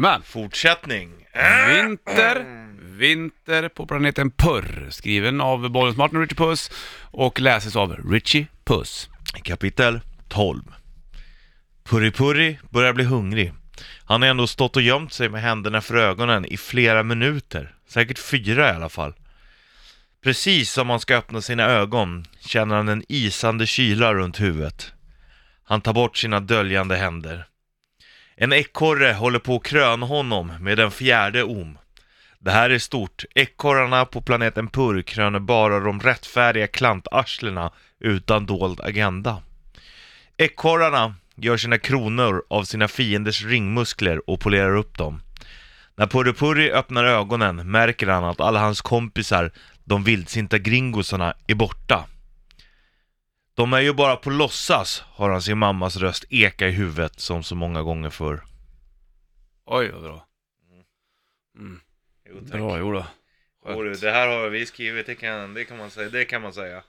med? Fortsättning. Vinter, vinter på planeten Purr. Skriven av Bollens Martin och Richie Puss och läses av Richie Puss. Kapitel 12 Purri-Purri börjar bli hungrig. Han har ändå stått och gömt sig med händerna för ögonen i flera minuter. Säkert fyra i alla fall. Precis som han ska öppna sina ögon känner han en isande kyla runt huvudet. Han tar bort sina döljande händer. En ekorre håller på att kröna honom med en fjärde om. Det här är stort. Ekorrarna på planeten Purr kröner bara de rättfärdiga klantarslena utan dold agenda. Ekorrarna gör sina kronor av sina fienders ringmuskler och polerar upp dem. När Purri-Purri öppnar ögonen märker han att alla hans kompisar, de vildsinta gringosarna, är borta. De är ju bara på låtsas, har han sin mammas röst eka i huvudet som så många gånger förr. Oj, vad bra. Mm. Bra, jodå. det här har vi skrivit, det kan, det kan man säga. Det kan man säga.